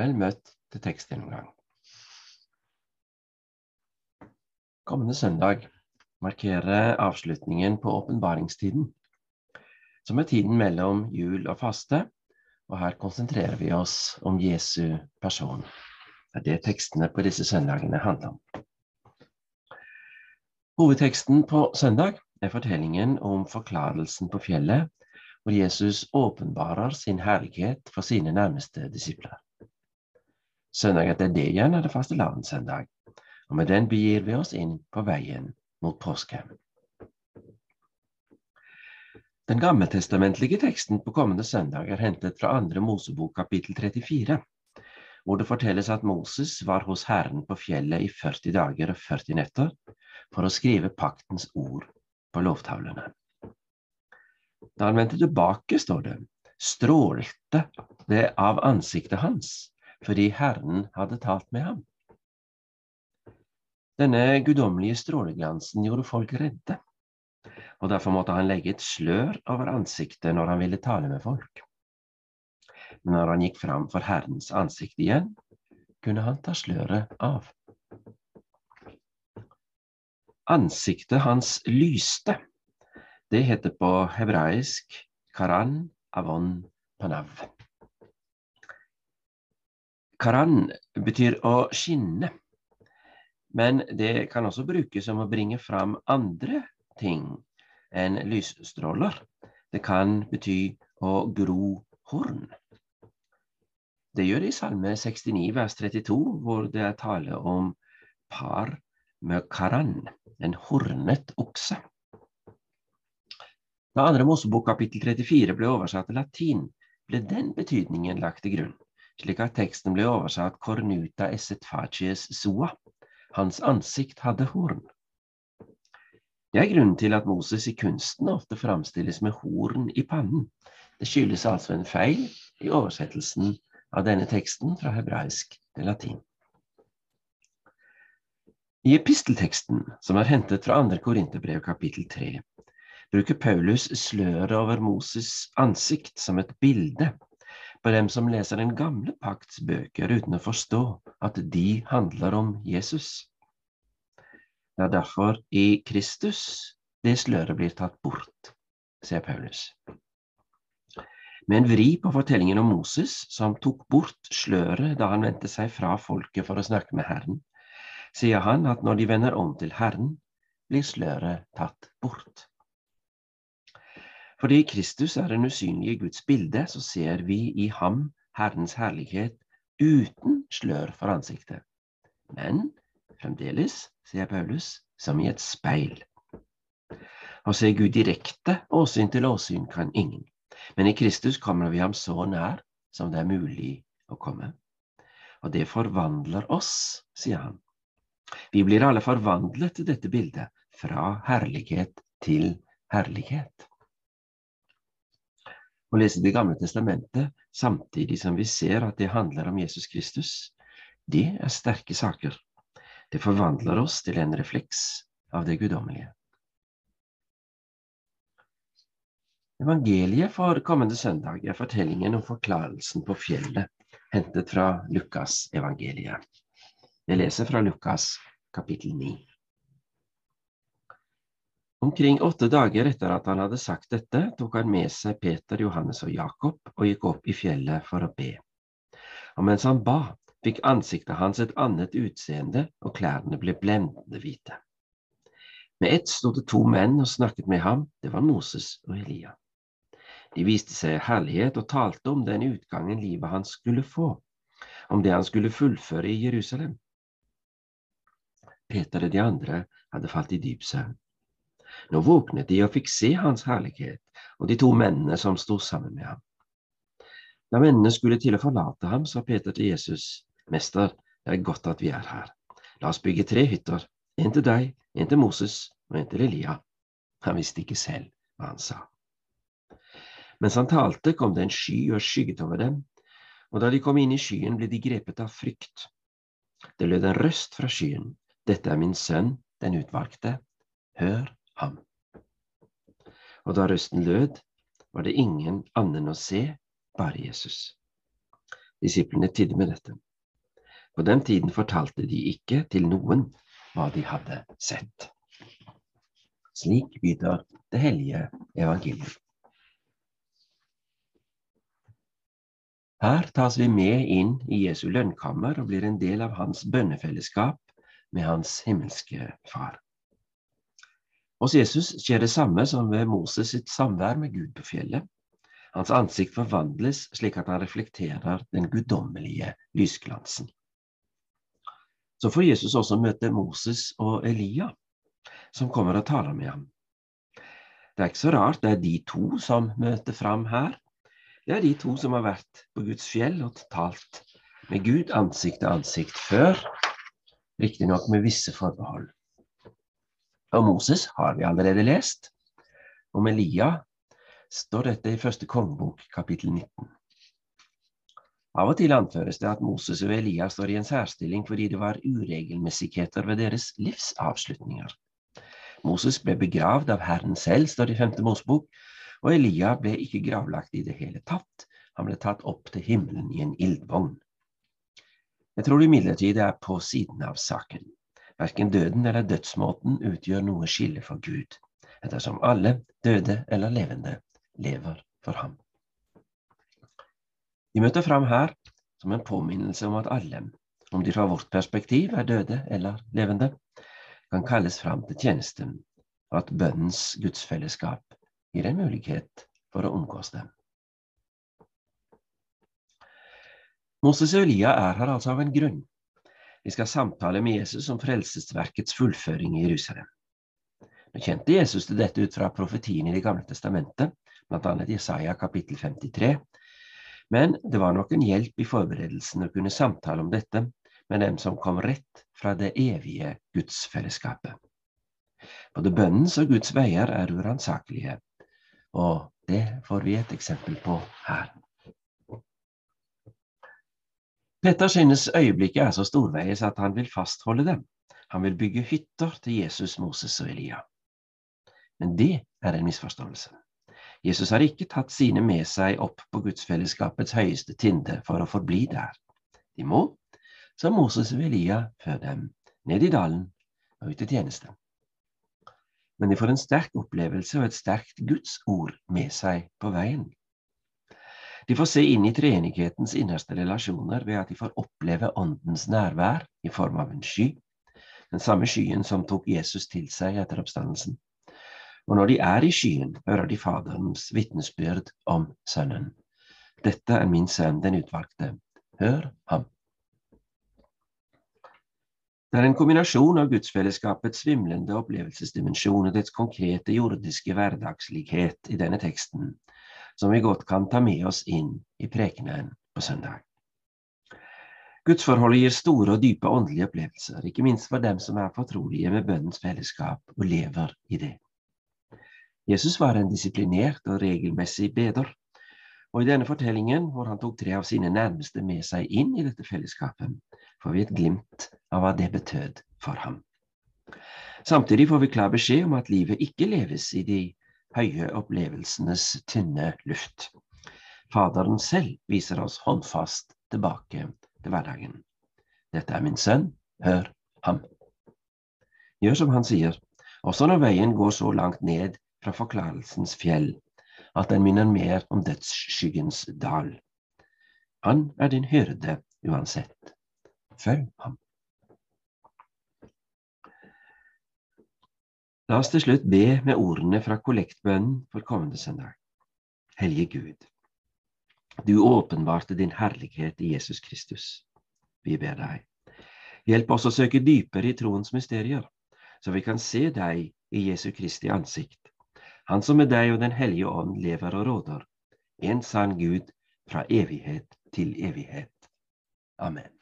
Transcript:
Vel møtt til tekstgjennomgang. Kommende søndag markerer avslutningen på åpenbaringstiden, som er tiden mellom jul og faste, og her konsentrerer vi oss om Jesu person. Det er det tekstene på disse søndagene handler om. Hovedteksten på søndag er fortellingen om forklarelsen på fjellet, hvor Jesus åpenbarer sin herlighet for sine nærmeste disipler. Søndag etter det igjen er det fastelavnssøndag, og med den begir vi oss inn på veien mot påske. Den gammeltestamentlige teksten på kommende søndag er hentet fra andre Mosebok kapittel 34, hvor det fortelles at Moses var hos Herren på fjellet i 40 dager og 40 netter for å skrive paktens ord på lovtavlene. Da han vendte tilbake, står det, strålte det av ansiktet hans, fordi Herren hadde talt med ham. Denne guddommelige stråleglansen gjorde folk redde, og derfor måtte han legge et slør over ansiktet når han ville tale med folk. Men når han gikk fram for Herrens ansikt igjen, kunne han ta sløret av. Ansiktet hans lyste. Det heter på hebraisk karan avon panav. Karan betyr å skinne, men det kan også brukes som å bringe fram andre ting enn lysstråler. Det kan bety å gro horn. Det gjør det i Salme 69 vers 32, hvor det er tale om par med karan en hornet okse. Da andre Mosebok kapittel 34 ble oversatt til latin, ble den betydningen lagt til grunn, slik at teksten ble oversatt cornuta esset facies sua. Hans ansikt hadde horn. Det er grunnen til at Moses i kunsten ofte framstilles med horn i pannen. Det skyldes altså en feil i oversettelsen av denne teksten fra hebraisk til latin. I epistelteksten, som er hentet fra 2. Korinterbrev kapittel 3, bruker Paulus sløret over Moses' ansikt som et bilde på dem som leser den gamle pakts bøker uten å forstå at de handler om Jesus. Det er derfor i Kristus det sløret blir tatt bort, sier Paulus. Med en vri på fortellingen om Moses, som tok bort sløret da han vendte seg fra folket for å snakke med Herren, sier han at når de vender om til Herren, blir sløret tatt bort. Fordi Kristus er den usynlige Guds bilde, så ser vi i ham Herrens herlighet uten slør for ansiktet. Men fremdeles, sier Paulus, som i et speil. Å se Gud direkte, åsyn til åsyn, kan ingen. Men i Kristus kommer vi ham så nær som det er mulig å komme. Og det forvandler oss, sier han. Vi blir alle forvandlet til dette bildet, fra herlighet til herlighet. Å lese Det gamle testamentet samtidig som vi ser at det handler om Jesus Kristus, det er sterke saker. Det forvandler oss til en refleks av det guddommelige. Evangeliet for kommende søndag er fortellingen om forklarelsen på fjellet, hentet fra Lukas evangeliet. Jeg leser fra Lukas kapittel 9. Omkring åtte dager etter at han hadde sagt dette, tok han med seg Peter, Johannes og Jakob og gikk opp i fjellet for å be. Og mens han ba, fikk ansiktet hans et annet utseende, og klærne ble blendende hvite. Med ett sto det to menn og snakket med ham, det var Moses og Elia. De viste seg herlighet og talte om den utgangen livet hans skulle få, om det han skulle fullføre i Jerusalem. Peter og de andre hadde falt i dyp søvn. Nå våknet de og fikk se hans herlighet og de to mennene som sto sammen med ham. Da mennene skulle til å forlate ham, sa Peter til Jesus, Mester, det er godt at vi er her. La oss bygge tre hytter, en til deg, en til Moses og en til Elia. Han visste ikke selv hva han sa. Mens han talte, kom det en sky og skygget over dem, og da de kom inn i skyen, ble de grepet av frykt. Det lød en røst fra skyen. Dette er min sønn, den utvalgte, hør ham. Og da røsten lød, var det ingen annen å se, bare Jesus. Disiplene tidde med dette. På den tiden fortalte de ikke til noen hva de hadde sett. Slik lyder det hellige evangeliet. Her tas vi med inn i Jesu lønnkammer og blir en del av hans bønnefellesskap med hans himmelske Far. Hos Jesus skjer det samme som ved Moses sitt samvær med Gud på fjellet. Hans ansikt forvandles slik at han reflekterer den guddommelige lysglansen. Så får Jesus også møte Moses og Elia, som kommer og taler med ham. Det er ikke så rart, det er de to som møter fram her. Det er de to som har vært på Guds fjell og talt med Gud ansikt til ansikt før, riktignok med visse forbehold. Og Moses har vi allerede lest. Om Elia står dette i første kongebok, kapittel 19. Av og til anføres det at Moses og Elia står i en særstilling fordi det var uregelmessigheter ved deres livsavslutninger. Moses ble begravd av Herren selv, står det i femte Mosebok, og Elia ble ikke gravlagt i det hele tatt. Han ble tatt opp til himmelen i en ildvogn. Jeg tror imidlertid det er på siden av saken. Verken døden eller dødsmåten utgjør noe skille for Gud, ettersom alle, døde eller levende, lever for ham. De møter fram her som en påminnelse om at alle, om de fra vårt perspektiv er døde eller levende, kan kalles fram til tjenesten, og at bønnens gudsfellesskap gir en mulighet for å omgås dem. Moses og Elia er her altså av en grunn. De skal samtale med Jesus om frelsesverkets fullføring i Jerusalem. Nå kjente Jesus til dette ut fra profetien i Det gamle testamentet, bl.a. Jesaja kapittel 53. Men det var nok en hjelp i forberedelsen å kunne samtale om dette med dem som kom rett fra det evige gudsfellesskapet. Både bønnens og Guds veier er uransakelige, og det får vi et eksempel på her. Petter synes øyeblikket er så storveies at han vil fastholde dem. Han vil bygge hytter til Jesus, Moses og Elia. Men det er en misforståelse. Jesus har ikke tatt sine med seg opp på gudsfellesskapets høyeste tinde for å forbli der. De må, som Moses og Elia før dem, ned i dalen og ut i tjeneste. Men de får en sterk opplevelse og et sterkt Guds ord med seg på veien. De får se inn i treenighetens innerste relasjoner ved at de får oppleve Åndens nærvær i form av en sky, den samme skyen som tok Jesus til seg etter oppstandelsen og når de er i skyen, hører de Faderens vitnesbyrd om Sønnen. Dette er min sønn, den utvalgte. Hør ham. Det er en kombinasjon av gudsfellesskapets svimlende opplevelsesdimensjon og dets konkrete jordiske hverdagslighet i denne teksten, som vi godt kan ta med oss inn i prekenen på søndag. Gudsforholdet gir store og dype åndelige opplevelser, ikke minst for dem som er fortrolige med bønnens fellesskap og lever i det. Jesus var en disiplinert og regelmessig beder, og i denne fortellingen, hvor han tok tre av sine nærmeste med seg inn i dette fellesskapet, får vi et glimt av hva det betød for ham. Samtidig får vi klar beskjed om at livet ikke leves i de høye opplevelsenes tynne luft. Faderen selv viser oss håndfast tilbake til hverdagen. Dette er min sønn, hør ham. Gjør som han sier, også når veien går så langt ned fra forklarelsens fjell at den minner mer om dødsskyggens dal. Han er din hyrde uansett. Følg ham. La oss til slutt be med ordene fra kollektbønnen for kommende søndag. Hellige Gud, du åpenbarte din herlighet i Jesus Kristus. Vi ber deg. Hjelp oss å søke dypere i troens mysterier, så vi kan se deg i Jesu Kristi ansikt han som med deg og Den hellige ånd lever og råder, en sann Gud fra evighet til evighet. Amen.